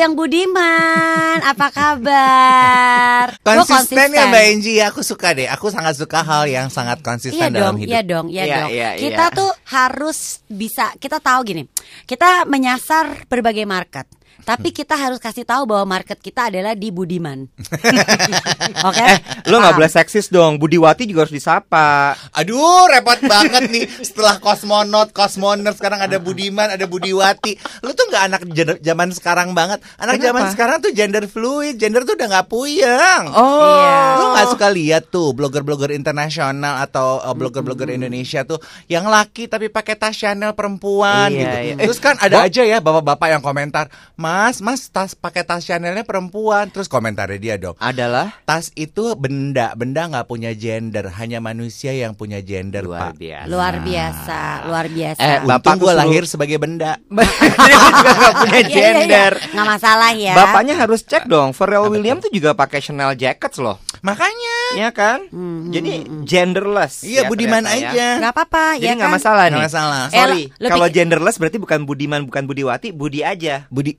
yang budiman, apa kabar? Gua Konsisten ya Mbak Enji aku suka deh. Aku sangat suka hal yang sangat konsisten Iya dalam dong, hidup. iya dong, iya Iya, dong. iya, kita iya. tuh harus bisa, kita tahu gini, kita menyasar berbagai market. Tapi kita harus kasih tahu bahwa market kita adalah di Budiman. Oke? Eh, lo nggak Paham? boleh seksis dong. Budiwati juga harus disapa. Aduh, repot banget nih. Setelah kosmonot, kosmoner, sekarang ada Budiman, ada Budiwati. Lu tuh nggak anak zaman sekarang banget. Anak Kenapa? zaman sekarang tuh gender fluid, gender tuh udah nggak puyeng. Oh. Iya. Lu nggak suka lihat tuh blogger-blogger internasional atau uh, blogger-blogger Indonesia tuh yang laki tapi pakai tas Chanel perempuan Iya, gitu. iya. Terus kan ada aja ya bapak-bapak yang komentar, "Mas, Mas tas pakai tas Chanelnya perempuan." Terus komentarnya dia dong, Adalah Tas itu benda, benda nggak punya gender, hanya manusia yang punya gender, luar Pak. biasa. Luar biasa, luar biasa. Eh, Bapak gue lahir sebagai benda. Jadi juga gak punya Iya, iya, iya. gender. Nggak masalah ya. Bapaknya harus cek dong. Pharrell Williams tuh juga pakai Chanel jackets loh. Makanya. Iya kan? Hmm, Jadi genderless. Iya, ya budiman ya. aja. Nggak apa-apa, Jadi ya nggak kan? masalah nih. Nggak masalah. Eh, Sorry, lo kalau genderless berarti bukan Budiman, bukan Budiwati, Budi aja. Budi.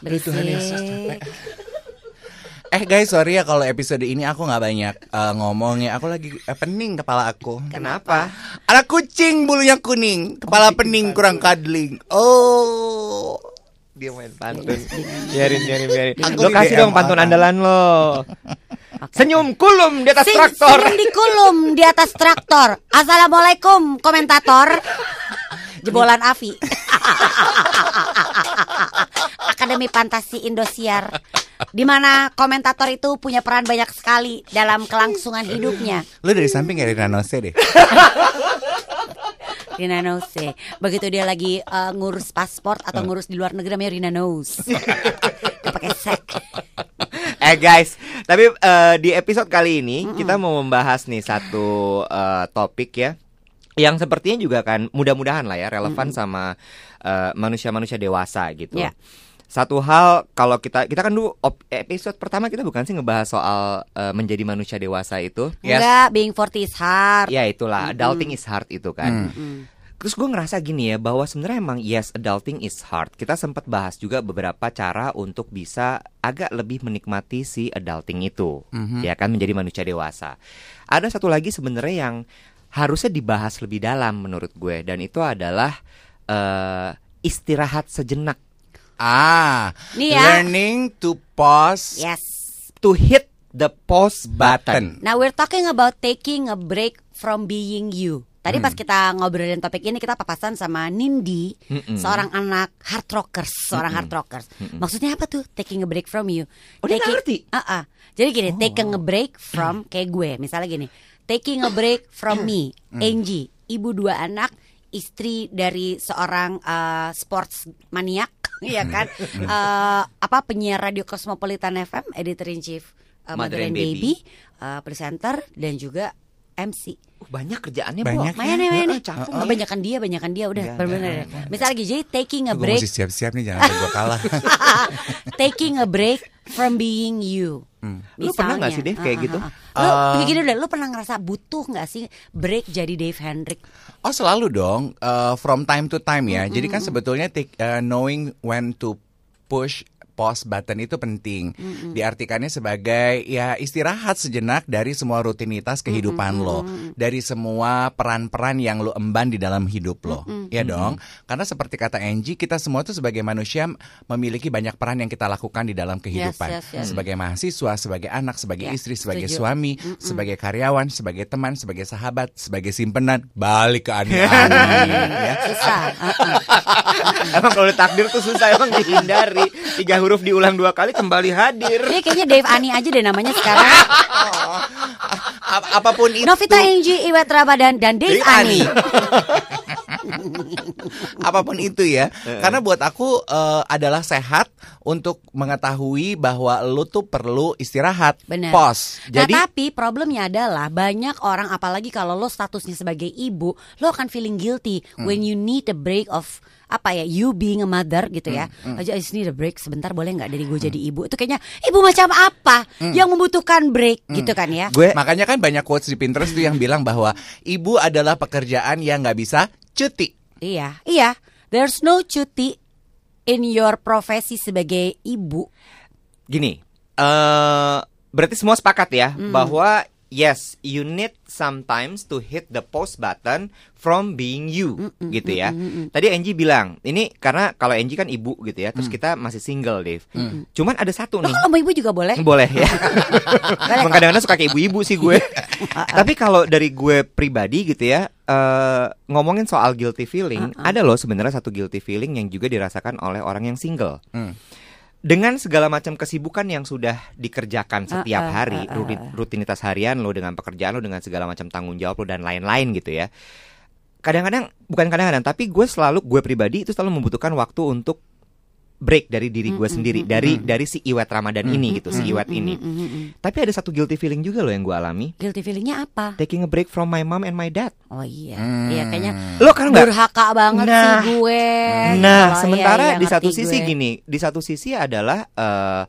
Berisik. Tuhan Yesus, capek. Eh guys, sorry ya kalau episode ini aku nggak banyak eh, ngomongnya. Aku lagi eh, pening kepala aku. Kenapa? Anak kucing bulunya kuning, kepala pening kurang cuddling. Oh. Dia main pantun. Biarin, biarin, biarin. Aku Lo kasih dong pantun orang. andalan lo. Senyum kulum di atas Sing- traktor. senyum di kulum di atas traktor. Assalamualaikum komentator. Jebolan Avi. Akademi Fantasi Indosiar. Di mana komentator itu punya peran banyak sekali dalam kelangsungan hidupnya. Lu dari samping kayak Rina Nose deh. Rina Nose. Begitu dia lagi eh, ngurus paspor atau ngurus di luar negeri namanya Rina Nose. Dia pakai sek. Eh guys, tapi eh, di episode kali ini kita mau membahas nih satu eh, topik ya yang sepertinya juga kan mudah-mudahan lah ya relevan sama eh, manusia-manusia dewasa gitu. Ya. Satu hal kalau kita kita kan dulu op- episode pertama kita bukan sih ngebahas soal eh, menjadi manusia dewasa itu. Yes. Enggak, being 40 is hard. Ya itulah adulting is hard itu kan. Mm. Terus gue ngerasa gini ya bahwa sebenarnya emang yes adulting is hard. Kita sempat bahas juga beberapa cara untuk bisa agak lebih menikmati si adulting itu, ya kan menjadi manusia dewasa. Ada satu lagi sebenarnya yang harusnya dibahas lebih dalam menurut gue dan itu adalah eh, istirahat sejenak Ah, Nih ya. learning to pause Yes. to hit the pause button. button. Now we're talking about taking a break from being you. Tadi pas kita ngobrolin topik ini kita papasan sama Nindi, Mm-mm. seorang anak hard rockers, seorang hard rockers. Maksudnya apa tuh taking a break from you? Oh, dia taking, ngerti? Oh. Ah, ah. Jadi gini, taking a break from kayak gue, misalnya gini, taking a break from me, Angie, ibu dua anak, istri dari seorang eh, sports maniak, ya kan? Eh, apa penyiar radio Cosmopolitan FM, editor in chief eh, Mother Mother and Baby, Baby. eh, presenter dan juga MC. Uh, banyak kerjaannya Banyak Bo. Mayan ya, mayan Heeh, nih. cakep Oh, ya. banyakan dia, banyakan dia udah Enggak, bener-bener. enggak, Misalnya lagi jadi taking a Gue break, mesti siap-siap nih jangan sampai gue kalah. taking a break from being you. Lu pernah nggak sih, Dave, kayak gitu? Lu begini deh, lu pernah ngerasa butuh nggak sih break jadi Dave Hendrik? Oh selalu dong, uh, from time to time ya. Jadi kan sebetulnya take, uh, knowing when to push pause button itu penting. Diartikannya sebagai ya istirahat sejenak dari semua rutinitas kehidupan lo, dari semua peran-peran yang lo emban di dalam hidup lo. Ya dong. Karena seperti kata Angie, kita semua tuh sebagai manusia memiliki banyak peran yang kita lakukan di dalam kehidupan. yes, yes. Sebagai mahasiswa, sebagai anak, sebagai Ya, istri, sebagai setuju. suami, sebagai karyawan, sebagai teman, sebagai sahabat, sebagai simpenan, balik ke ani-ani ya. Susah. ah, ah. Emang kalau takdir tuh susah emang dihindari. Tiga huruf diulang dua kali kembali hadir. Ini kayaknya Dave Ani aja deh namanya sekarang. A- apa pun itu. Novita Angie, Iwet Ramadan dan Dave Dave Ani. Ani. apa pun itu ya. Karena buat aku eh, adalah sehat untuk mengetahui bahwa lu tuh perlu istirahat. Benar. Pause. Jadi nah tapi problemnya adalah banyak orang apalagi kalau lo statusnya sebagai ibu, lo akan feeling guilty Hmm. when you need a break of apa ya you being a mother gitu ya Hmm, aja I just need a break sebentar boleh nggak dari gue jadi ibu itu kayaknya ibu macam apa Hmm. yang membutuhkan break gitu kan ya Gue makanya kan banyak quotes di Pinterest tuh yang bilang bahwa ibu adalah pekerjaan yang nggak bisa cuti. iya iya there's no cuti in your profesi sebagai ibu gini, eh berarti semua sepakat ya Hmm. bahwa yes, you need sometimes to hit the pause button from being you, gitu ya. Tadi Angie bilang, ini karena kalau Angie kan ibu gitu ya, terus kita masih single, Dave. Cuman ada satu nih. kalau mau ibu juga boleh Boleh ya. Kadang-kadang suka kayak ibu-ibu sih gue. Tapi kalau dari gue pribadi gitu ya, eh ngomongin soal guilty feeling, ada loh sebenarnya satu guilty feeling yang juga dirasakan oleh orang yang single. Hmm. Dengan segala macam kesibukan yang sudah dikerjakan setiap Uh, uh, hari, uh, uh, rutin- rutinitas harian lo dengan pekerjaan lo dengan segala macam tanggung jawab lo dan lain-lain gitu ya. Kadang-kadang bukan kadang-kadang, tapi gue selalu gue pribadi itu selalu membutuhkan waktu untuk break dari diri gue sendiri, dari dari si Iwet Ramadan ini gitu, si Iwet ini. Tapi ada satu guilty feeling juga loh yang gue alami. guilty feelingnya apa Taking a break from my mom and my dad. oh iya Hmm. iya kayaknya Lo kan nggak? durhaka banget Nah. sih gue Nah, Kalau sementara iya, iya, di satu ngerti sisi gue. gini, di satu sisi adalah eh,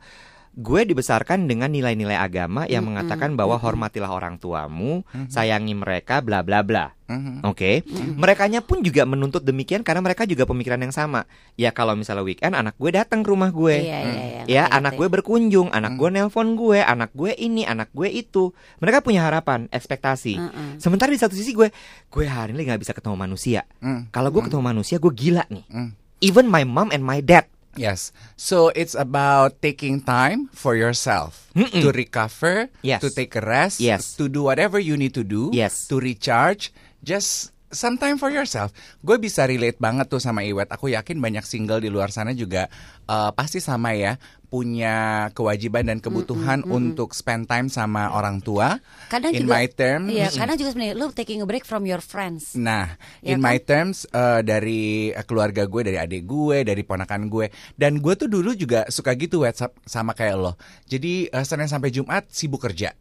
gue dibesarkan dengan nilai-nilai agama yang mengatakan bahwa hormatilah orang tuamu, sayangi mereka, bla bla bla. Mhm. Oke, merekanya pun juga menuntut demikian karena mereka juga pemikiran yang sama. Ya kalau misalnya weekend anak gue datang ke rumah gue, Iya, iya, iya, ya ngerti, anak gue berkunjung, anak gue nelpon gue, anak gue ini, anak gue itu. Mereka punya harapan, ekspektasi. Mm-mm. Sementara di satu sisi gue, gue hari ini nggak bisa ketemu manusia. Hmm. Kalau gue ketemu manusia, gue gila nih. Hmm. Even my mom and my dad. Yes. So it's about taking time for yourself Mm-mm. to recover, Yes. to take a rest, Yes. to do whatever you need to do, Yes. to recharge. Just some time for yourself. Gue bisa relate banget tuh sama Iwet. Aku yakin banyak single di luar sana juga uh, pasti sama ya punya kewajiban dan kebutuhan untuk spend time sama orang tua. kadang in juga my terms, iya kadang juga sebenarnya lu taking a break from your friends Nah, Ya in kan? my terms uh, dari keluarga gue, dari adik gue, dari ponakan gue, dan gue tuh dulu juga suka gitu WhatsApp sama kayak lo. Jadi uh, Senin sampai Jumat sibuk kerja,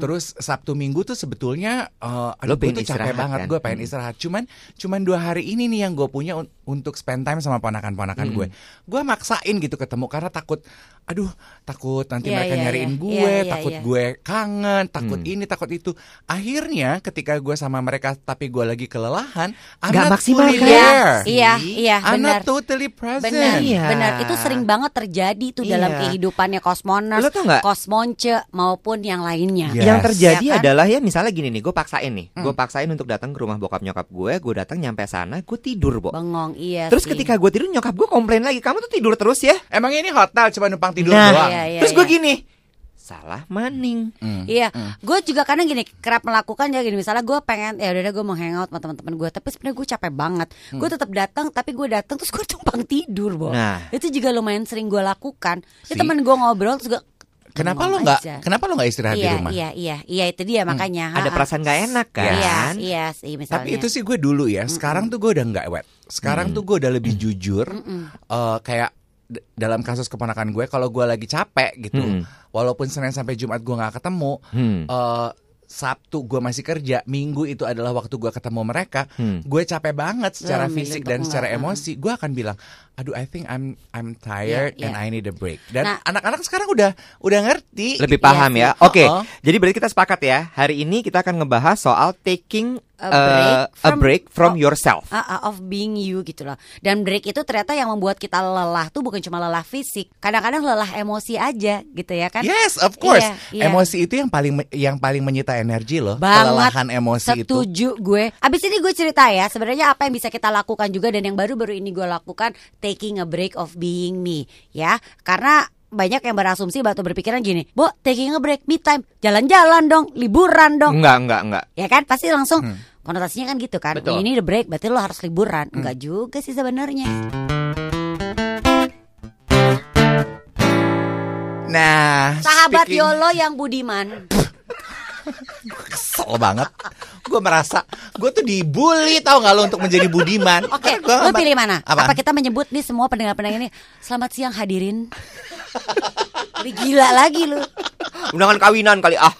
terus Sabtu Minggu tuh sebetulnya, uh, Lo gue tuh capek istirahat, banget, kan? gue pengen istirahat. Cuman, cuman dua hari ini nih yang gue punya un- untuk spend time sama ponakan-ponakan gue. Gue maksain gitu ketemu karena takut, aduh takut nanti Iya, mereka iya, nyariin iya. gue, Iya, iya, takut iya. gue kangen, takut Hmm. ini, takut itu. Akhirnya ketika gue sama mereka tapi gue lagi kelelahan, I'm not maksimal kan? iya iya I'm benar not totally present. Benar, Iya. benar. Itu sering banget terjadi tuh dalam Iya. kehidupannya kosmoners, Lo tau nggak? kosmonce maupun yang lainnya. Yes. Yang terjadi Ya kan? adalah ya misalnya gini nih, gue paksain nih, gue paksain untuk datang ke rumah bokap nyokap gue, gue datang nyampe sana, gue tidur, Bo. Bengong, iya. Terus sih. ketika gue tidur nyokap gue komplain lagi, kamu tuh tidur terus ya? Emang ini hotel cuma numpang tidur Nah, doang. Iya, iya, Terus gue iya. gini, salah maning. Hmm. Iya, gue juga kadang gini kerap melakukan ya gini. Misalnya gue pengen ya udah gue mau hangout sama teman-teman gue, tapi sebenarnya gue capek banget. Gue tetap datang, tapi gue datang terus gue tumpang tidur, bo. Nah. Itu juga lumayan sering gue lakukan. Ya teman gue ngobrol terus gue Kenapa lo nggak? Kenapa lo nggak istirahat di Iya, rumah? iya, iya, iya itu dia makanya. Ada Ha-ha. perasaan gak enak kan? Iya, iya sih misalnya. Tapi itu sih gue dulu ya. Sekarang tuh gue udah nggak wet. Sekarang tuh gue udah lebih jujur. Eh, kayak dalam kasus keponakan gue, kalau gue lagi capek gitu, Mm. walaupun Senin sampai Jumat gue nggak ketemu, Hmm. Sabtu gue masih kerja, Minggu itu adalah waktu gue ketemu mereka, Hmm. gue capek banget secara milih fisik dan secara emosi, gue akan bilang, aduh I think I'm I'm tired Iya, and iya. I need a break. Dan Nah- anak-anak sekarang udah udah ngerti. Lebih paham sih. ya. Oke, Uh-uh. jadi berarti kita sepakat ya. Hari ini kita akan ngebahas soal taking A uh, break a from- break from oh. yourself. Ah, ah, of being you gitu loh. Dan break itu ternyata yang membuat kita lelah tuh bukan cuma lelah fisik, kadang-kadang lelah emosi aja gitu ya kan? Yes, of course. Iya, iya. Emosi itu yang paling yang paling menyita energi loh. Banget. Kelelahan emosi itu. Setuju gue. Abis ini gue cerita ya sebenarnya apa yang bisa kita lakukan juga dan yang baru-baru ini gue lakukan taking a break of being me ya. Karena banyak yang berasumsi atau berpikiran gini, Bo, taking a break, me time, jalan-jalan dong, liburan dong. Enggak, enggak, enggak. Ya kan pasti langsung Hmm. konotasinya kan gitu kan. Betul. Ini the break berarti lo harus liburan. Hmm. Enggak juga sih sebenarnya. Nah, Sahabat speaking- Yolo yang budiman. Kesel banget. Gue merasa gue tuh dibully tau gak lo untuk menjadi budiman. Oke, lu nggak- pilih mana? Apa? Apa? kita menyebut nih semua pendengar-pendengar ini Selamat siang hadirin Lebih gila lagi lu Undangan kawinan kali ah.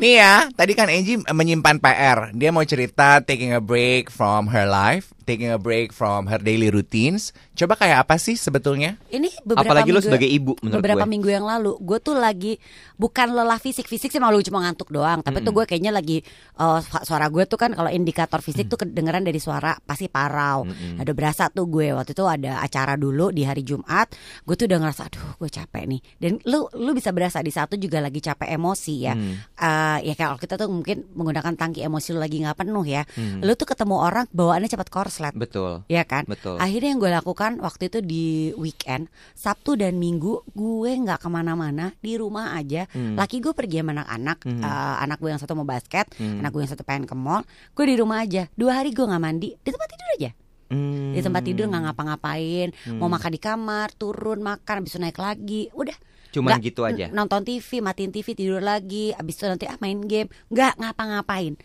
Nih ya, tadi kan Angie menyimpan PR. Dia mau cerita taking a break from her life, taking a break from her daily routines. Coba kayak apa sih sebetulnya? Ini beberapa Apalagi minggu, sebagai ibu, menurut Beberapa gue. minggu yang lalu Gue tuh lagi Bukan lelah fisik Fisik sih malu cuma ngantuk doang. Tapi tuh gue kayaknya lagi eh, Suara gue tuh kan Kalau indikator fisik tuh kedengeran dari suara Pasti parau. Ada berasa tuh gue Waktu itu ada acara dulu Di hari Jumat Gue tuh udah ngerasa Aduh gue capek nih. Dan lu lu bisa berasa Di satu juga lagi capek emosi ya. Eh, Ya kalau kita tuh mungkin Menggunakan tangki emosi lu lagi nggak penuh ya. Lu tuh ketemu orang Bawaannya cepat korslet Betul. Iya kan? Betul. Akhirnya yang gue lakukan waktu itu di weekend, Sabtu dan Minggu gue nggak ke mana-mana di rumah aja. Hmm. Laki gue pergi sama anak-anak, eh, anak gue yang satu mau basket, Hmm. anak gue yang satu pengen ke mall. Gue di rumah aja. Dua hari gue nggak mandi, di tempat tidur aja. Hmm. Di tempat tidur nggak ngapa-ngapain, mau makan di kamar, turun makan, habis itu naik lagi, udah. Cuman Nggak- gitu aja. Nonton TV, matiin TV, tidur lagi, habis itu nanti ah main game, nggak ngapa-ngapain.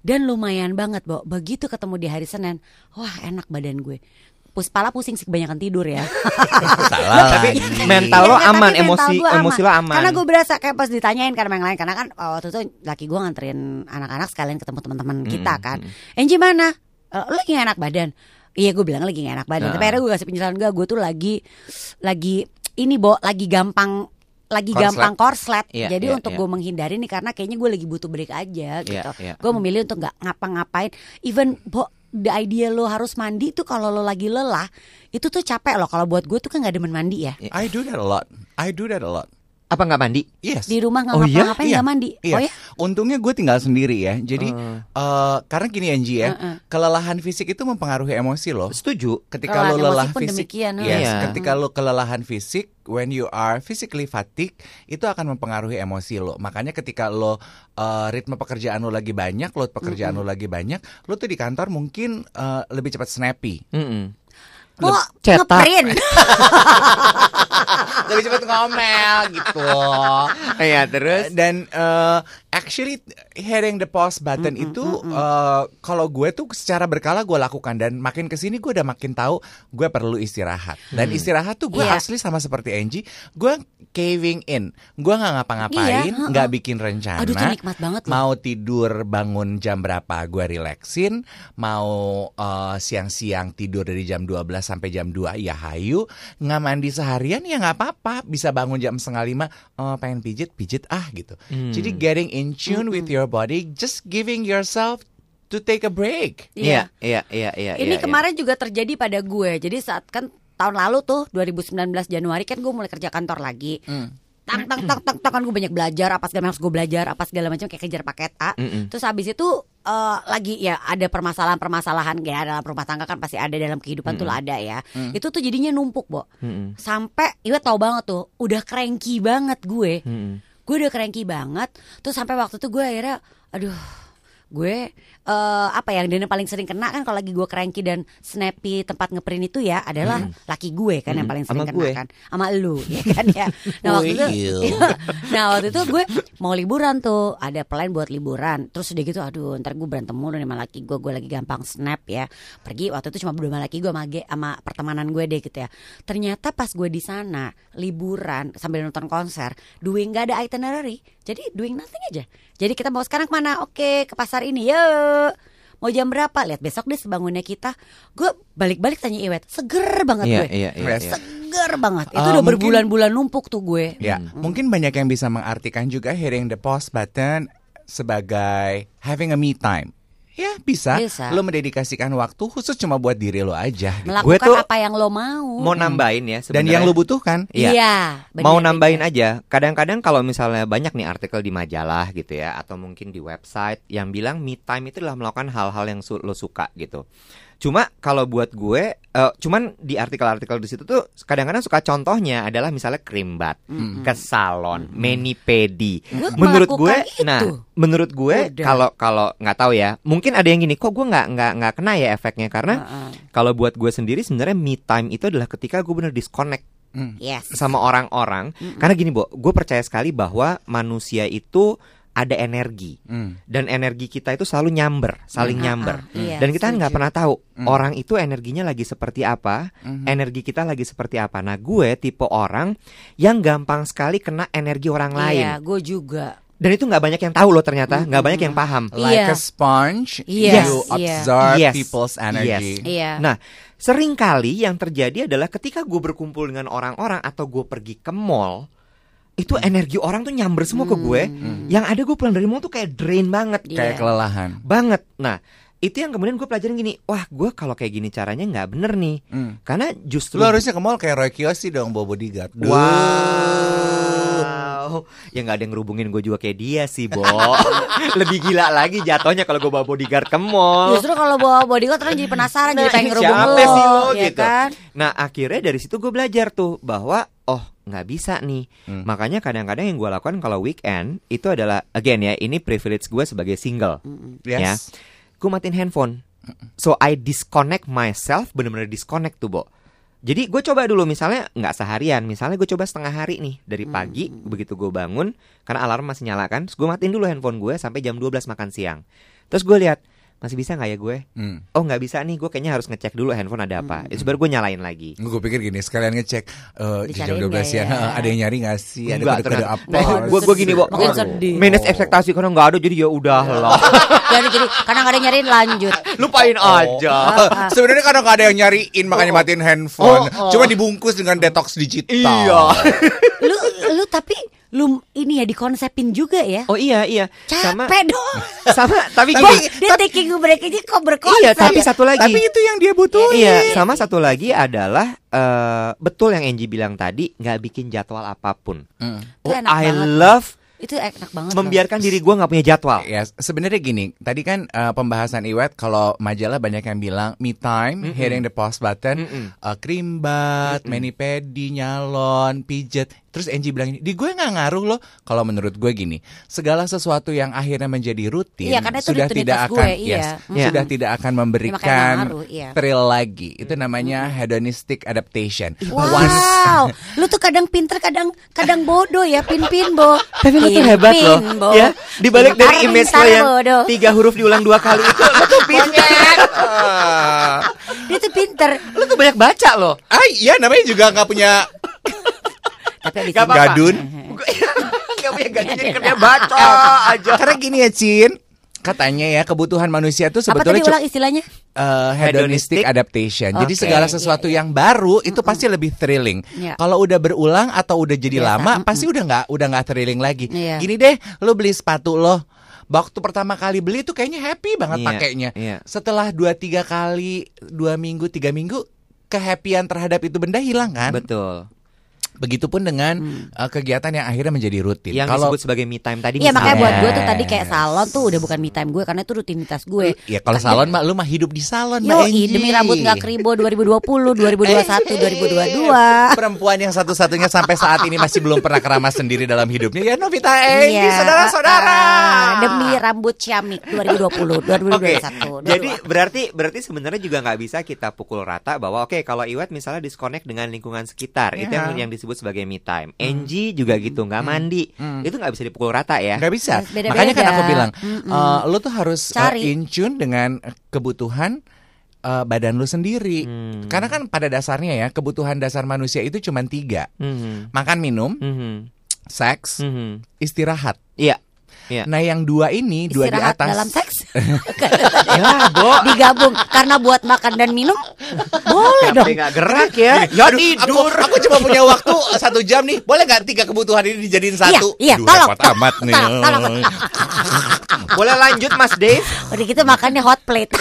Dan lumayan banget, Bo. Begitu ketemu di hari Senin, wah enak badan gue. Puspala pusing sih kebanyakan tidur ya. Salah. Tapi lagi. mental lo Iya, tapi aman, mental emosi gue emosi lo aman. Karena gue berasa kayak pas ditanyain karena yang lain karena kan oh, waktu itu laki gue nganterin anak-anak sekalian ketemu teman-teman kita kan. Angie mana? Eh, lu lagi gak enak badan? Iya gue bilang lagi gak enak badan. Tapi Nah. akhirnya gue kasih penjelasan gue, gue tuh lagi lagi ini bo, lagi gampang lagi Korslet. gampang korslet. Iya, Jadi iya, untuk iya. gue menghindari nih karena kayaknya gue lagi butuh break aja gitu. iya. Gue memilih untuk nggak ngapa-ngapain. Even bo, the idea lo harus mandi tuh kalau lo lagi lelah itu tuh capek loh. Kalau buat gue tuh kan nggak demen mandi ya. I do that a lot. I do that a lot. Apa nggak mandi? Yes. Di rumah nggak Oh iya? ngapa-ngapain nggak mandi. Iya. Oh ya? Untungnya gue tinggal sendiri ya. Jadi eh, karena gini Angie ya, Heeh. kelelahan fisik itu mempengaruhi emosi loh. Setuju. Ketika Kelelahan lo lelah pun fisik, demikian, yes, Iya. ketika lo kelelahan fisik, when you are physically fatigue, itu akan mempengaruhi emosi lo. Makanya ketika lo eh, ritme pekerjaan lo lagi banyak, load pekerjaan lo lagi banyak, lo tuh di kantor mungkin eh, lebih cepat snappy, Mm-mm. Mau cetak. ngeprint. lebih cepat ngomel gitu. Iya terus. Dan eh, actually hitting the pause button itu eh, kalau gue tuh secara berkala gue lakukan dan makin ke sini gue udah makin tahu gue perlu istirahat. Dan istirahat tuh gue Iya. asli sama seperti Angie, gue caving in, gue nggak ngapa-ngapain, Iya, nggak bikin rencana. Aduh, tuh nikmat banget loh. Mau tidur bangun jam berapa gue relaxin, mau eh, siang-siang tidur dari jam 12 sampai jam 2 ya hayu, nggak mandi seharian ya nggak apa-apa, bisa bangun jam setengah lima, oh, pengen pijit pijit ah gitu. Hmm. Jadi getting in tune with your body, just giving yourself to take a break. Iya, iya, iya, iya. Ini iya, kemarin juga terjadi pada gue. Jadi saat kan tahun lalu tuh 2019 Januari kan gue mulai kerja kantor lagi. Hmm. Tang tang tang tang tang kan gue banyak belajar apa segala macam gue belajar apa segala macam kayak kejar paket A. Mm-mm. Terus habis itu eh, lagi ya ada permasalahan-permasalahan ya dalam rumah tangga kan pasti ada dalam kehidupan tuh lah ada ya. Itu tuh jadinya numpuk, Bo. Mm-mm. Sampai Iwa tau banget tuh, udah cranky banget gue. Mm-mm. Gue udah cranky banget. Terus sampai waktu itu gue akhirnya aduh gue eh apa ya dan yang paling sering kena kan kalau lagi gue cranky dan snappy tempat ngeprint itu ya adalah laki gue kan yang Hmm. paling sering Sama kena gue. kan. Sama lu ya kan ya. Nah waktu itu nah waktu itu gue mau liburan tuh. Ada plan buat liburan. Terus udah gitu aduh ntar gue berantem mulu nih sama laki gue. Gue lagi gampang snap ya. Pergi waktu itu cuma berdua sama laki gue sama, sama pertemanan gue deh gitu ya. Ternyata pas gue di sana liburan sambil nonton konser doing gak ada itinerary. Jadi doing nothing aja jadi kita mau sekarang ke mana oke ke pasar ini yuk mau jam berapa lihat besok deh sebangunnya kita gue balik-balik tanya Iwet seger banget Iya, gue iya, iya. Yes. iya. seger banget itu Eh, udah mungkin- berbulan-bulan numpuk tuh gue Ya, mungkin banyak yang bisa mengartikan juga hitting the pause button sebagai having a me time. Ya bisa, Bisa. lo mendedikasikan waktu khusus cuma buat diri lo aja. gitu. melakukan tuh apa yang lo mau Mau nambahin ya Dan sebenarnya. yang lo butuhkan. Iya. bener, mau bener. nambahin aja. Kadang-kadang kalau misalnya banyak nih artikel di majalah gitu ya atau mungkin di website yang bilang me time itu adalah melakukan hal-hal yang su- lo suka gitu. Cuma kalau buat gue, eh, cuman di artikel-artikel di situ tuh kadang-kadang suka contohnya adalah misalnya krim bat, ke salon, mani pedi. Gue Menurut gue, melakukan nah, itu. menurut gue kalau kalau nggak tahu ya, mungkin ada yang gini, kok gue nggak nggak nggak kena ya efeknya karena Heeh. kalau buat gue sendiri sebenarnya me time itu adalah ketika gue bener disconnect Hmm. yes sama orang-orang karena gini Bo, gue percaya sekali bahwa manusia itu ada energi Hmm. dan energi kita itu selalu nyamber, saling Hmm, nyamber. iya, dan kita nggak setuju. pernah tahu Hmm. orang itu energinya lagi seperti apa, Mhm. energi kita lagi seperti apa. Nah, gue tipe orang yang gampang sekali kena energi orang lain. Iya, gue juga. Dan itu nggak banyak yang tahu loh ternyata, nggak banyak yang paham. Like Iya. a sponge, Yes, you iya. absorb Yes. people's energy. Iya. Nah, sering kali yang terjadi adalah ketika gue berkumpul dengan orang-orang atau gue pergi ke mall, itu energi orang tuh nyamber semua ke gue. Yang ada gue pulang dari mall tuh kayak drain banget, Iya. Kayak kelelahan. banget. Nah, itu yang kemudian gue pelajarin gini, wah gue kalau kayak gini caranya nggak bener nih, Hmm. karena justru Lu harusnya ke mall kayak Roy Kiyoshi dong bawa bodyguard. Duh. Wow, ya nggak ada yang ngerubungin gue juga kayak dia sih, Bo. Lebih gila lagi jatuhnya kalau gue bawa bodyguard ke mall. Justru kalau bawa bodyguard orang jadi penasaran jadi Nah, pengen ngerubung siapa lo, sih lo, ya gitu. kan? Nah akhirnya dari situ gue belajar tuh bahwa oh nggak bisa nih. Hmm. Makanya kadang-kadang yang gue lakukan kalau weekend itu adalah again ya ini privilege gue sebagai single. Yes. Ya. Gue matiin handphone. So I disconnect myself bener-bener disconnect tuh Bo. Jadi gue coba dulu misalnya nggak seharian, misalnya gue coba setengah hari nih dari pagi begitu gue bangun karena alarm masih nyala kan, terus gue matiin dulu handphone gue sampai jam 12 makan siang. Terus gue lihat masih bisa nggak ya gue? Hmm. Oh nggak bisa nih, gue kayaknya harus ngecek dulu handphone ada apa. Itu baru gue nyalain lagi. Gue pikir gini, sekalian ngecek eh, jam Dicariin 12 nggak siang, ya? ada yang nyari gak sih? Ada Enggak, kode-kode ternyata. apa? Nah, gue gue gini, Aduh. sedih. Manage ekspektasi karena nggak ada jadi ya udah lah. Jadi jadi karena gak ada yang nyariin lanjut. Lupain aja. Oh. Sebenarnya kadang nggak ada yang nyariin makanya matiin handphone. Oh, oh. Cuma dibungkus dengan detox digital. Iya. Lu lu tapi lu ini ya dikonsepin juga ya. Oh iya iya. Sama Capek dong. sama tapi Gua, gini. dia taking break aja kok berkonsep. Iya, tapi satu lagi. Tapi itu yang dia butuhin. Iya, sama satu lagi adalah eh, betul yang Angie bilang tadi nggak bikin jadwal apa pun. Hmm. Itu Oh, enak I banget. love Itu enak banget. loh. membiarkan diri gue nggak punya jadwal. Ya, sebenarnya gini, tadi kan eh, pembahasan Iwet kalau majalah banyak yang bilang me time, hitting the pause button, Mm-mm. eh, cream bath, mani pedi, nyalon, pijet. Terus Angie bilang ini, di gue nggak ngaruh loh. Kalau menurut gue gini, segala sesuatu yang akhirnya menjadi rutin Iya, karena itu sudah rutinitas tidak gue, akan, iya. yes, Iya. sudah tidak akan memberikan ngaruh, iya. thrill lagi. Itu namanya hedonistic adaptation. Wow, lu tuh kadang pinter, kadang kadang bodoh ya, pin-pin bo. Tapi lu tuh hebat loh, Bo. ya. Di balik dari image lo yang bodoh. tiga huruf diulang dua kali itu, lu tuh pintar. Ah, Dia tuh pinter. Lu tuh banyak baca loh. ah, iya namanya juga nggak punya Tapi Gak apa-apa. gadun. Gak punya gadun jadi kerja baca aja. Karena gini ya, Cin. Katanya ya kebutuhan manusia tuh Apa sebetulnya tadi cu- ulang istilahnya? uh, hedonistic Hedonistic. adaptation. Jadi Oke. segala sesuatu yang baru itu pasti lebih thrilling. Iya. Kalau udah berulang atau udah jadi Biasa, lama, mm-mm. pasti udah nggak udah nggak thrilling lagi. Iya. Gini deh, lo beli sepatu lo. Waktu pertama kali beli tuh kayaknya happy banget Iya, pakainya. iya. Setelah dua tiga kali, dua minggu, tiga minggu, kehappian terhadap itu benda hilang kan? Betul. Begitupun dengan uh, kegiatan yang akhirnya menjadi rutin. Yang Kalau disebut sebagai me time tadi Iya makanya buat gue tuh tadi kayak salon tuh udah bukan me time gue karena itu rutinitas gue. ya kalau salon mah lu mah hidup di salon Mbak Yo, Angie. demi rambut gak keribo 2020, 2021, 2022. Perempuan yang satu-satunya sampai saat ini masih belum pernah keramas sendiri dalam hidupnya ya Novita Enggi, Iya, saudara-saudara. ah, demi rambut ciamik 2020, 2021. Oke, 22. jadi berarti berarti sebenarnya juga nggak bisa kita pukul rata bahwa oke kalau Iwet misalnya disconnect dengan lingkungan sekitar itu yang Iya. yang disebut sebagai me time. Angie juga gitu nggak mandi itu nggak bisa dipukul rata ya. Nggak bisa. Beda-beda. Makanya kan aku bilang, Mm-mm. eh, lu tuh harus eh, Cari. in tune dengan kebutuhan eh, badan lu sendiri. Hmm. Karena kan pada dasarnya ya kebutuhan dasar manusia itu cuma tiga: Mhm. makan, minum, Mhm. seks, Mhm. istirahat. Iya. Iya. Nah yang dua ini, dua di Istirahat atas. dalam seks Ya, Bo. digabung karena buat makan dan minum boleh dong. Tapi nggak gerak ya. Ya Aduh, tidur. Aku, aku cuma punya waktu satu jam nih. Boleh nggak tiga kebutuhan ini dijadiin satu? iya, Duh, tolong, repot tolong, amat nih. tolong, tolong. Boleh lanjut Mas Dave? Udah gitu makannya hot plate.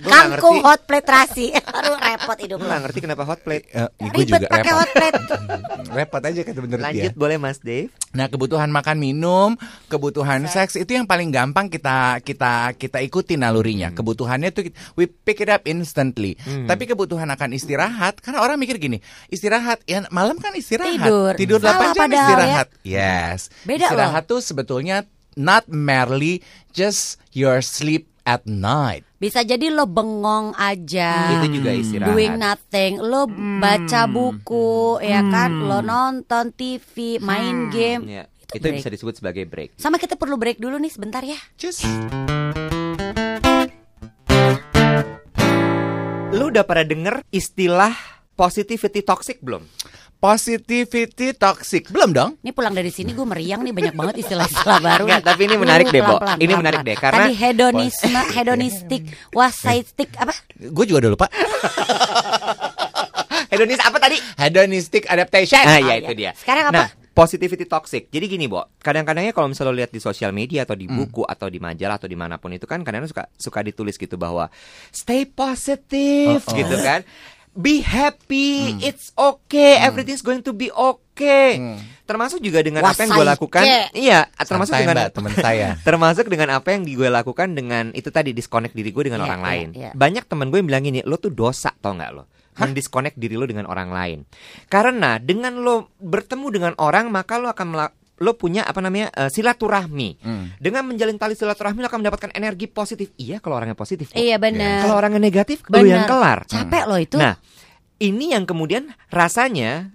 Nggak Kangkung hot plate terasi. Aduh repot hidup Gue lu. ngerti kenapa hot plate. Gue Ribet juga pakai repot. hot plate. repot aja kan menurut Lanjut dia. boleh Mas Dave? Nah, kebutuhan makan minum, kebutuhan seks itu yang paling gampang kita kita kita ikuti nalurinya. Kebutuhannya tuh we pick it up instantly. Tapi kebutuhan akan istirahat karena orang mikir gini, istirahat ya malam kan istirahat. Tidur. 8 Salah jam padahal ya. istirahat. Yes. Beda istirahat tuh sebetulnya not merely just your sleep at night. Bisa jadi lo bengong aja. Itu juga istirahat. Doing nothing, lo baca buku, ya kan, lo nonton TV, main game, Iya. Itu break. bisa disebut sebagai break. Sama kita perlu break dulu nih sebentar ya. Just Lu udah pada denger istilah positivity toxic belum? positivity toxic. Belum dong? Ini pulang dari sini gue meriang nih banyak banget istilah-istilah baru. Enggak, nih. tapi ini menarik deh, Bo. Ini pelan-pelan. menarik deh, karena- tadi hedonisme, hedonistik, wasaitik apa? Gue juga udah lupa. Hedonis apa tadi? Hedonistic adaptation. Ah, Ah, ya iya. itu dia. Sekarang apa? Nah, positivity toxic. Jadi gini, Bo. Kadang-kadangnya kalau misalnya lo lihat di sosial media atau di Hmm. buku atau di majalah atau di mana pun itu kan kadang-kadang suka suka ditulis gitu bahwa stay positive Oh, oh. gitu kan. Be happy, Hmm. it's okay, everything's going to be okay. Termasuk juga dengan apa yang gue Wasai lakukan. ke. Iya, termasuk Santai, dengan Mbak, teman saya. termasuk dengan apa yang gue lakukan dengan itu tadi disconnect diri gue dengan Iya, orang iya, lain. iya. Banyak temen gue yang bilang gini, lo tuh dosa tau nggak lo? Mendisconnect diri lo dengan orang lain. Karena dengan lo bertemu dengan orang maka lo akan lo punya apa namanya eh, silaturahmi. Hmm. Dengan menjalin tali silaturahmi lo akan mendapatkan energi positif. Iya kalau orangnya positif. kok. Iya benar. Kalau orangnya negatif, lo Benar. yang kelar. Capek loh itu. Nah, ini yang kemudian rasanya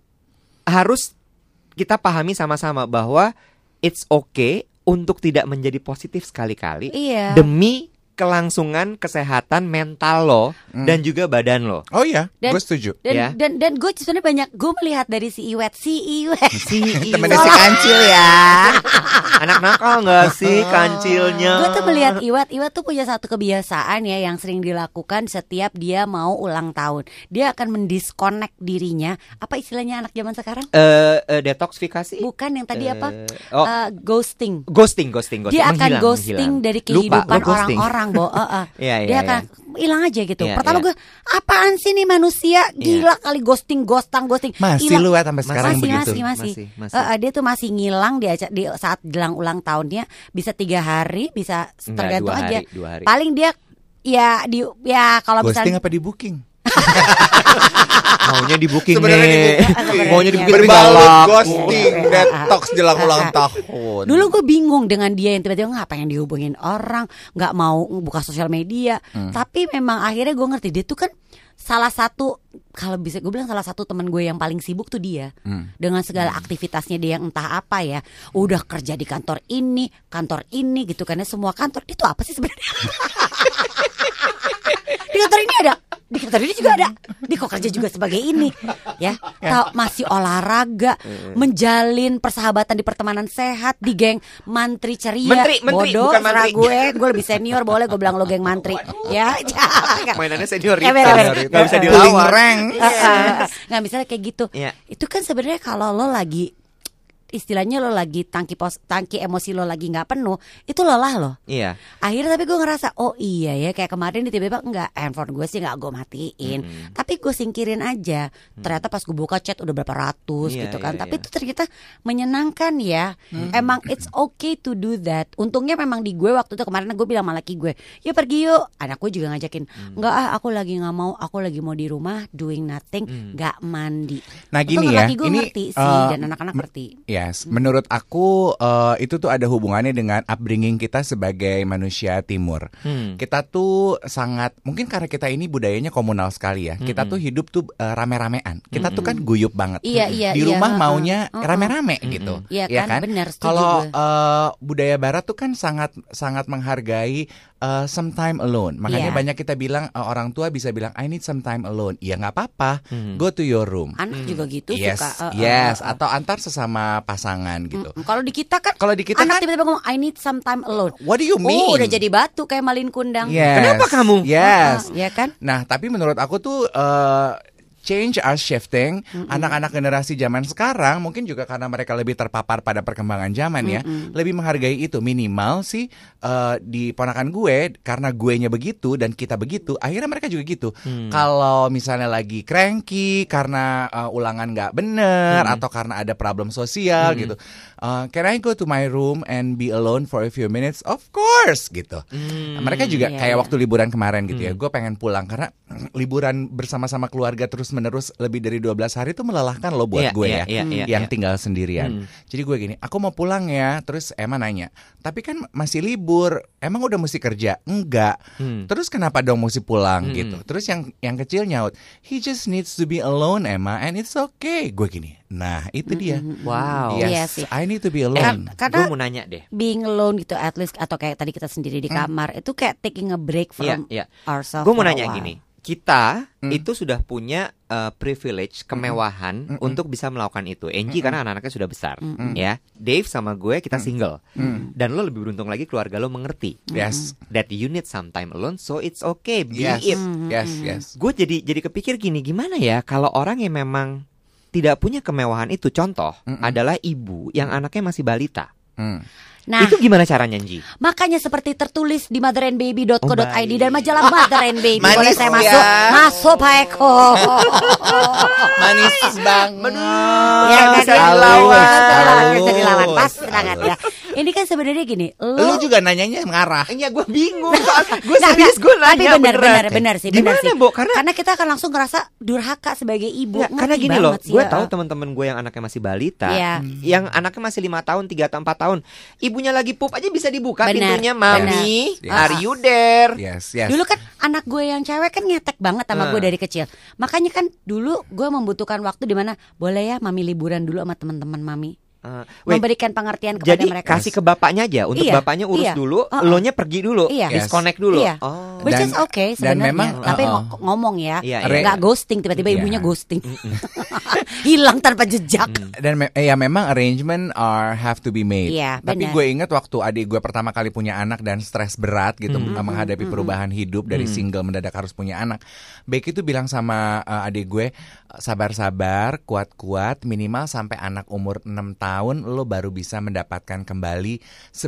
harus kita pahami sama-sama bahwa it's okay untuk tidak menjadi positif sekali-kali Iya. demi kelangsungan kesehatan mental lo dan juga badan lo. Oh iya, Dan- gue setuju. Dan Ya. dan dan gue sebenarnya banyak gue melihat dari si Iwet si Iwet. Si Temennya si kancil ya. anak nakal nggak sih kancilnya? Gue tuh melihat Iwat, Iwat tuh punya satu kebiasaan ya yang sering dilakukan setiap dia mau ulang tahun. Dia akan mendisconnect dirinya. Apa istilahnya anak zaman sekarang? Eh, eh, detoksifikasi. Bukan yang tadi apa? Eh, oh. Eh, ghosting. Ghosting, ghosting, ghosting. Dia akan Menghilang, ghosting menghilang. dari Lupa, kehidupan lo ghosting. orang-orang, Bo. Eh, eh. Iya, iya, Dia iya. akan hilang aja gitu. Iya, Pertama iya. gue, apaan sih nih manusia? Gila kali ghosting, ghostang, ghosting. Masih Hilang. lu ya sampai sekarang masih, begitu. Masih, masih, Masih, masih. Eh, eh, dia tuh masih ngilang di, di saat jelang ulang tahunnya bisa tiga hari, bisa tergantung dua aja. hari, dua hari. Paling dia ya di ya kalau Ghosting misalnya apa di booking? Maunya di booking Sebenarnya di nih. booking. Maunya di Iya, booking Berbalut ghosting, detox jelang ulang tahun. Dulu gue bingung dengan dia yang tiba-tiba nggak pengen dihubungin orang, nggak mau buka sosial media. Hmm. Tapi memang akhirnya gue ngerti dia tuh kan salah satu kalau bisa gue bilang salah satu teman gue yang paling sibuk tuh dia Hmm. dengan segala aktivitasnya dia yang entah apa ya udah kerja di kantor ini kantor ini gitu karena semua kantor itu apa sih sebenarnya di kantor ini ada di kantor ini juga ada di kok kerja juga sebagai ini ya tahu masih olahraga menjalin persahabatan di pertemanan sehat di geng mantri ceria Menteri, menteri, bodoh bukan mantri. gue gue lebih senior boleh gue bilang lo geng mantri ya. Mainannya senioritas. Ya, bener, bener. Nggak bisa Eh, dilawan. Ah. nggak misalnya kayak gitu Iya. itu kan sebenarnya kalau lo lagi istilahnya lo lagi tangki pos tangki emosi lo lagi nggak penuh itu lelah lo. Iya. akhirnya tapi gue ngerasa oh iya ya kayak kemarin di tiba-tiba enggak handphone gue sih nggak gue matiin. Tapi gue singkirin aja. Ternyata pas gue buka chat udah berapa ratus Iya, gitu kan. iya, tapi iya. itu ternyata menyenangkan ya. Emang it's okay to do that. Untungnya memang di gue waktu itu kemarin gue bilang sama laki gue ya pergi yuk. Anak gue juga ngajakin enggak ah aku lagi nggak mau aku lagi mau di rumah doing nothing nggak mandi. Nah, Untung gini ya, laki gue ini, ngerti sih eh, dan anak-anak ngerti Yes, menurut aku eh, itu tuh ada hubungannya dengan upbringing kita sebagai manusia timur. Hmm. Kita tuh sangat mungkin karena kita ini budayanya komunal sekali ya. Kita tuh hidup tuh eh, rame-ramean. Kita tuh kan guyup banget. Iya, iya, Di iya, rumah heeh, maunya rame-rame gitu. Iya Ya kan, benar, Kalau eh, budaya barat tuh kan sangat sangat menghargai eh, some time alone. Makanya Iya. banyak kita bilang eh, orang tua bisa bilang I need some time alone. Iya nggak apa-apa. Go to your room. anak juga gitu Yes, suka eh, yes, eh, eh. atau antar sesama pasangan gitu. Mm, Kalau di kita kan Kalau di kita anak kan- tiba-tiba ngomong I need some time alone. What do you mean? Oh, udah jadi batu kayak malin kundang. Yes. Kenapa kamu? Yes. Ya kan? Nah, tapi menurut aku tuh eh, change are shifting. Anak-anak generasi zaman sekarang mungkin juga karena mereka lebih terpapar pada perkembangan zaman ya, lebih menghargai itu. Minimal sih eh, di ponakan gue karena gue nya begitu dan kita begitu, akhirnya mereka juga gitu. Kalau misalnya lagi cranky karena eh, ulangan nggak bener atau karena ada problem sosial gitu, eh, can I go to my room and be alone for a few minutes? Of course gitu. Mereka juga Iya, kayak iya. waktu liburan kemarin gitu ya. Gue pengen pulang karena liburan bersama-sama keluarga terus menerus lebih dari 12 hari itu melelahkan loh buat Iya, gue iya, ya. iya, iya, yang iya. tinggal sendirian. Hmm. Jadi gue gini, aku mau pulang ya. Terus Emma nanya, tapi kan masih libur. Emang udah mesti kerja? Enggak. Hmm. Terus kenapa dong mesti pulang Hmm. gitu? Terus yang yang kecil nyaut, he just needs to be alone Emma and it's okay. Gue gini, nah itu dia. Wow. Yes, Iya sih. I need to be Eh, alone. Kar- karena- gue mau nanya deh. being alone gitu at least atau kayak tadi kita sendiri di kamar itu kayak taking a break from Iya, iya. ourselves. Gue mau nanya gini, kita Hmm. itu sudah punya uh, privilege, kemewahan untuk bisa melakukan itu. Angie karena anak-anaknya sudah besar, ya. Dave sama gue kita single, dan lo lebih beruntung lagi keluarga lo mengerti Yes. that you need some time alone, so it's okay, be Yes. it. Yes, yes. Gue jadi jadi kepikir gini, gimana ya kalau orang yang memang tidak punya kemewahan itu, contoh adalah ibu yang anaknya masih balita. Hmm. Nah, Itu gimana caranya, Ji? makanya seperti tertulis di motherandbaby.co.id Oh, dan majalah Mother and Baby. Manis Boleh saya ya. masuk? Masuk Pak Eko. Manis banget. ya kan bisa ya? dilawan. Bisa dilawan. Pas banget ya. Ini kan sebenarnya gini, Lu lo juga nanyanya mengarah. Iya, gue bingung. gue serius, gue nanya Tapi benar, benar, benar sih, benar Gimana, sih. Bo? Karena kita akan langsung ngerasa durhaka sebagai ibu. Nggak, karena gini loh, gue ya. tahu teman-teman gue yang anaknya masih balita, Iya. yang anaknya masih lima tahun, tiga atau empat tahun, ibunya lagi pup aja bisa dibuka Benar, pintunya, mami, benar. are you there? Yes, yes. Dulu kan anak gue yang cewek kan ngetek banget sama Ah. gue dari kecil. Makanya kan dulu gue membutuhkan waktu di mana boleh ya mami liburan dulu sama teman-teman mami. Uh, wait, Memberikan pengertian kepada jadi mereka. kasih ke bapaknya aja, untuk Iya, bapaknya urus iya. dulu, Uh-uh. lo nya pergi dulu, Iya. Yes. disconnect dulu. Iya. Oh. Which Dan- is okay sebenarnya. memang, Tapi uh-uh. ngo- ngomong ya, Iya, iya. nggak ghosting tiba-tiba Iya. ibunya ghosting, hilang tanpa jejak. Dan me- eh, ya memang arrangement are have to be made. Iya, Tapi gue ingat waktu adik gue pertama kali punya anak dan stres berat gitu menghadapi perubahan hidup dari single mendadak harus punya anak. Becky itu bilang sama eh, adik gue sabar-sabar, kuat-kuat, minimal sampai anak umur 6 tahun lo baru bisa mendapatkan kembali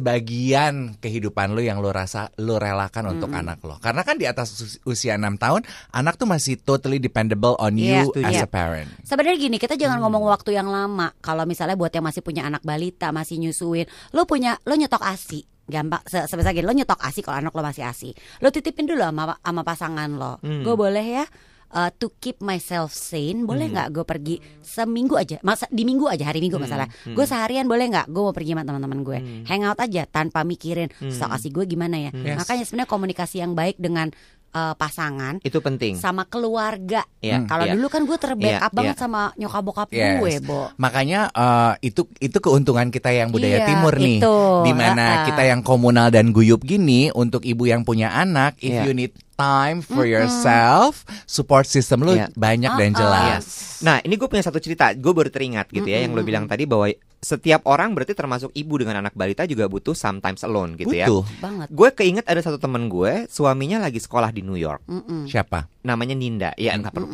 sebagian kehidupan lo yang lo rasa lo relakan untuk anak lo. Karena kan di atas us- usia 6 tahun anak tuh masih totally dependable on Iya, you as Iya. a parent. Sebenarnya gini, kita jangan ngomong waktu yang lama. Kalau misalnya buat yang masih punya anak balita, masih nyusuin, lo punya, lo nyetok asi. Gampang, se sebesar gini, lo nyetok asi kalau anak lo masih asi. Lo titipin dulu sama sama pasangan lo. Gue boleh ya uh, to keep myself sane, boleh nggak gue pergi seminggu aja, masa di minggu aja hari minggu masalah. Gue seharian boleh nggak? Gue mau pergi sama teman-teman gue, hangout aja tanpa mikirin stok asi gue gimana ya. Yes. Makanya sebenarnya komunikasi yang baik dengan uh, pasangan Itu penting. sama keluarga. Iya, Kalau iya. dulu kan gue terbackup Iya, banget iya. sama nyokap bokap Yes. gue, Bo. Makanya eh, itu itu keuntungan kita yang budaya Iya, timur nih, itu. di mana Ha-ha. kita yang komunal dan guyup gini untuk ibu yang punya anak, if Iya. you need time for yourself, support system lu Iya. banyak dan Ha-ha. jelas. Nah, ini gue punya satu cerita. Gue baru teringat gitu ya, yang lo bilang tadi bahwa setiap orang berarti termasuk ibu dengan anak balita juga butuh sometimes alone gitu ya. Butuh. Banget. Gue keinget ada satu temen gue, suaminya lagi sekolah di New York, Mm-mm. Siapa? namanya Ninda. Ya nggak perlu.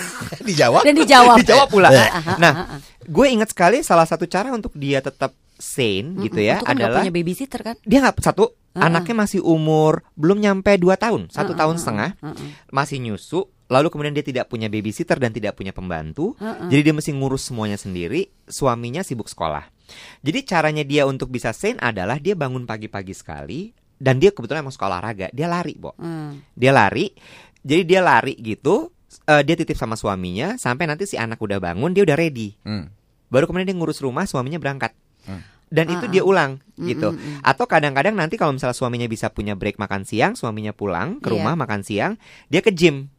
Dijawab? Dan dijawab. Dijawab pula. Ah, Nah, gue ingat sekali salah satu cara untuk dia tetap sane gitu ya Itu kan adalah punya babysitter kan? dia nggak satu Ah, anaknya masih umur belum nyampe 2 tahun, satu Ah, tahun ah, setengah, ah, ah. masih nyusu. Lalu kemudian dia tidak punya babysitter dan tidak punya pembantu. Ah, ah. Jadi dia mesti ngurus semuanya sendiri. Suaminya sibuk sekolah. Jadi caranya dia untuk bisa sane adalah dia bangun pagi-pagi sekali dan dia kebetulan emang suka olahraga. Dia lari, Bo. Hmm. Dia lari. Jadi dia lari gitu. eh, dia titip sama suaminya sampai nanti si anak udah bangun, dia udah ready. Hmm. Baru kemudian dia ngurus rumah, suaminya berangkat. Hmm. Dan itu Ah, dia ulang gitu. mm, mm. Atau kadang-kadang nanti kalau misalnya suaminya bisa punya break makan siang, suaminya pulang ke Iya. rumah makan siang, dia ke gym.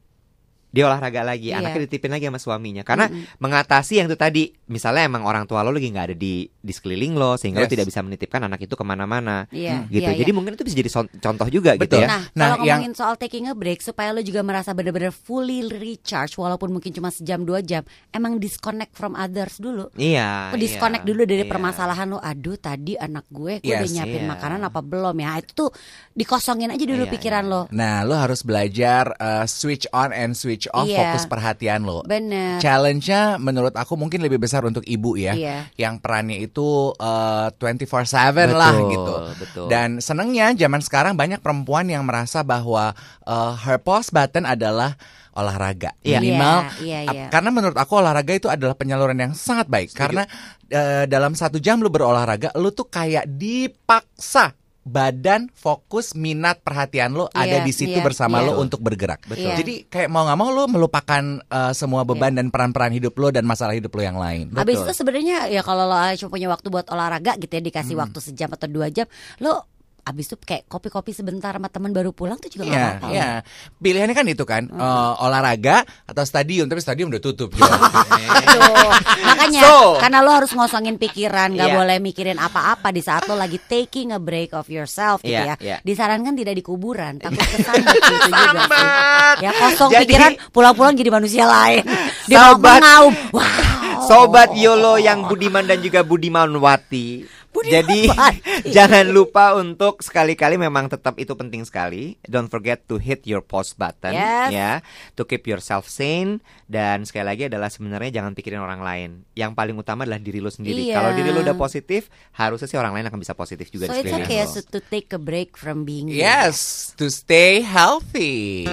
Dia olahraga lagi, Iya. anaknya dititipin lagi sama suaminya. Karena Mm-mm. mengatasi yang itu tadi, misalnya emang orang tua lo lagi nggak ada di di sekeliling lo, sehingga lo Yes. tidak bisa menitipkan anak itu ke mana-mana, Iya, gitu. iya, Jadi mungkin itu bisa jadi contoh juga gitu Betul. ya. Nah, Nah, kalau yang- ngomongin soal taking a break supaya lo juga merasa benar-benar fully recharge walaupun mungkin cuma sejam dua jam, emang disconnect from others dulu. Iya. Lo disconnect iya, dulu dari iya. permasalahan lo. Aduh, tadi anak gue, gue udah Yes, nyiapin iya. makanan apa belum ya? Itu tuh dikosongin aja dulu Iya, pikiran iya. lo. Nah, lo harus belajar uh, switch on and switch off Iya. fokus perhatian lo. Bener. Challenge-nya menurut aku mungkin lebih besar untuk ibu ya. Iya. Yang perannya itu uh, 24/7 lah Betul, gitu. betul. Dan senengnya zaman sekarang banyak perempuan yang merasa bahwa uh, her pause button adalah olahraga Iya. minimal iya, ap- iya. karena menurut aku olahraga itu adalah penyaluran yang sangat baik karena uh, dalam satu jam lu berolahraga lu tuh kayak dipaksa badan fokus minat perhatian lo ada Iya, di situ iya, bersama iya. lo untuk bergerak. Betul. Jadi kayak mau nggak mau lo melupakan uh, semua beban dan peran-peran hidup lo dan masalah hidup lo yang lain. Habis Betul. itu sebenarnya ya kalau lo cuma punya waktu buat olahraga gitu ya dikasih waktu sejam atau dua jam, lo habis itu kayak kopi-kopi sebentar sama teman baru pulang tuh juga Iya, apa-apa. iya. Pilihannya kan itu kan, eh, olahraga atau stadium, tapi stadium udah tutup. Aduh, makanya So- karena lo harus ngosongin pikiran, nggak Iya. boleh mikirin apa-apa di saat lo lagi taking a break of yourself gitu Iya, ya. iya. Disarankan tidak di kuburan, takut kesambat gitu juga sih. Ya kosong Jadi- pikiran, pulang-pulang jadi manusia lain. Dia Sahabat- mengaum. Wow. Sobat Yolo yang Budiman dan juga Budimanwati. Budimanwati. Jadi jangan lupa untuk sekali-kali memang tetap itu penting sekali. Don't forget to hit your pause button Yes. ya, to keep yourself sane dan sekali lagi adalah sebenarnya jangan pikirin orang lain. Yang paling utama adalah diri lo sendiri. Iya. Kalau diri lo udah positif, harusnya sih orang lain akan bisa positif juga So di it's okay lo. so to take a break from being yes, to stay healthy.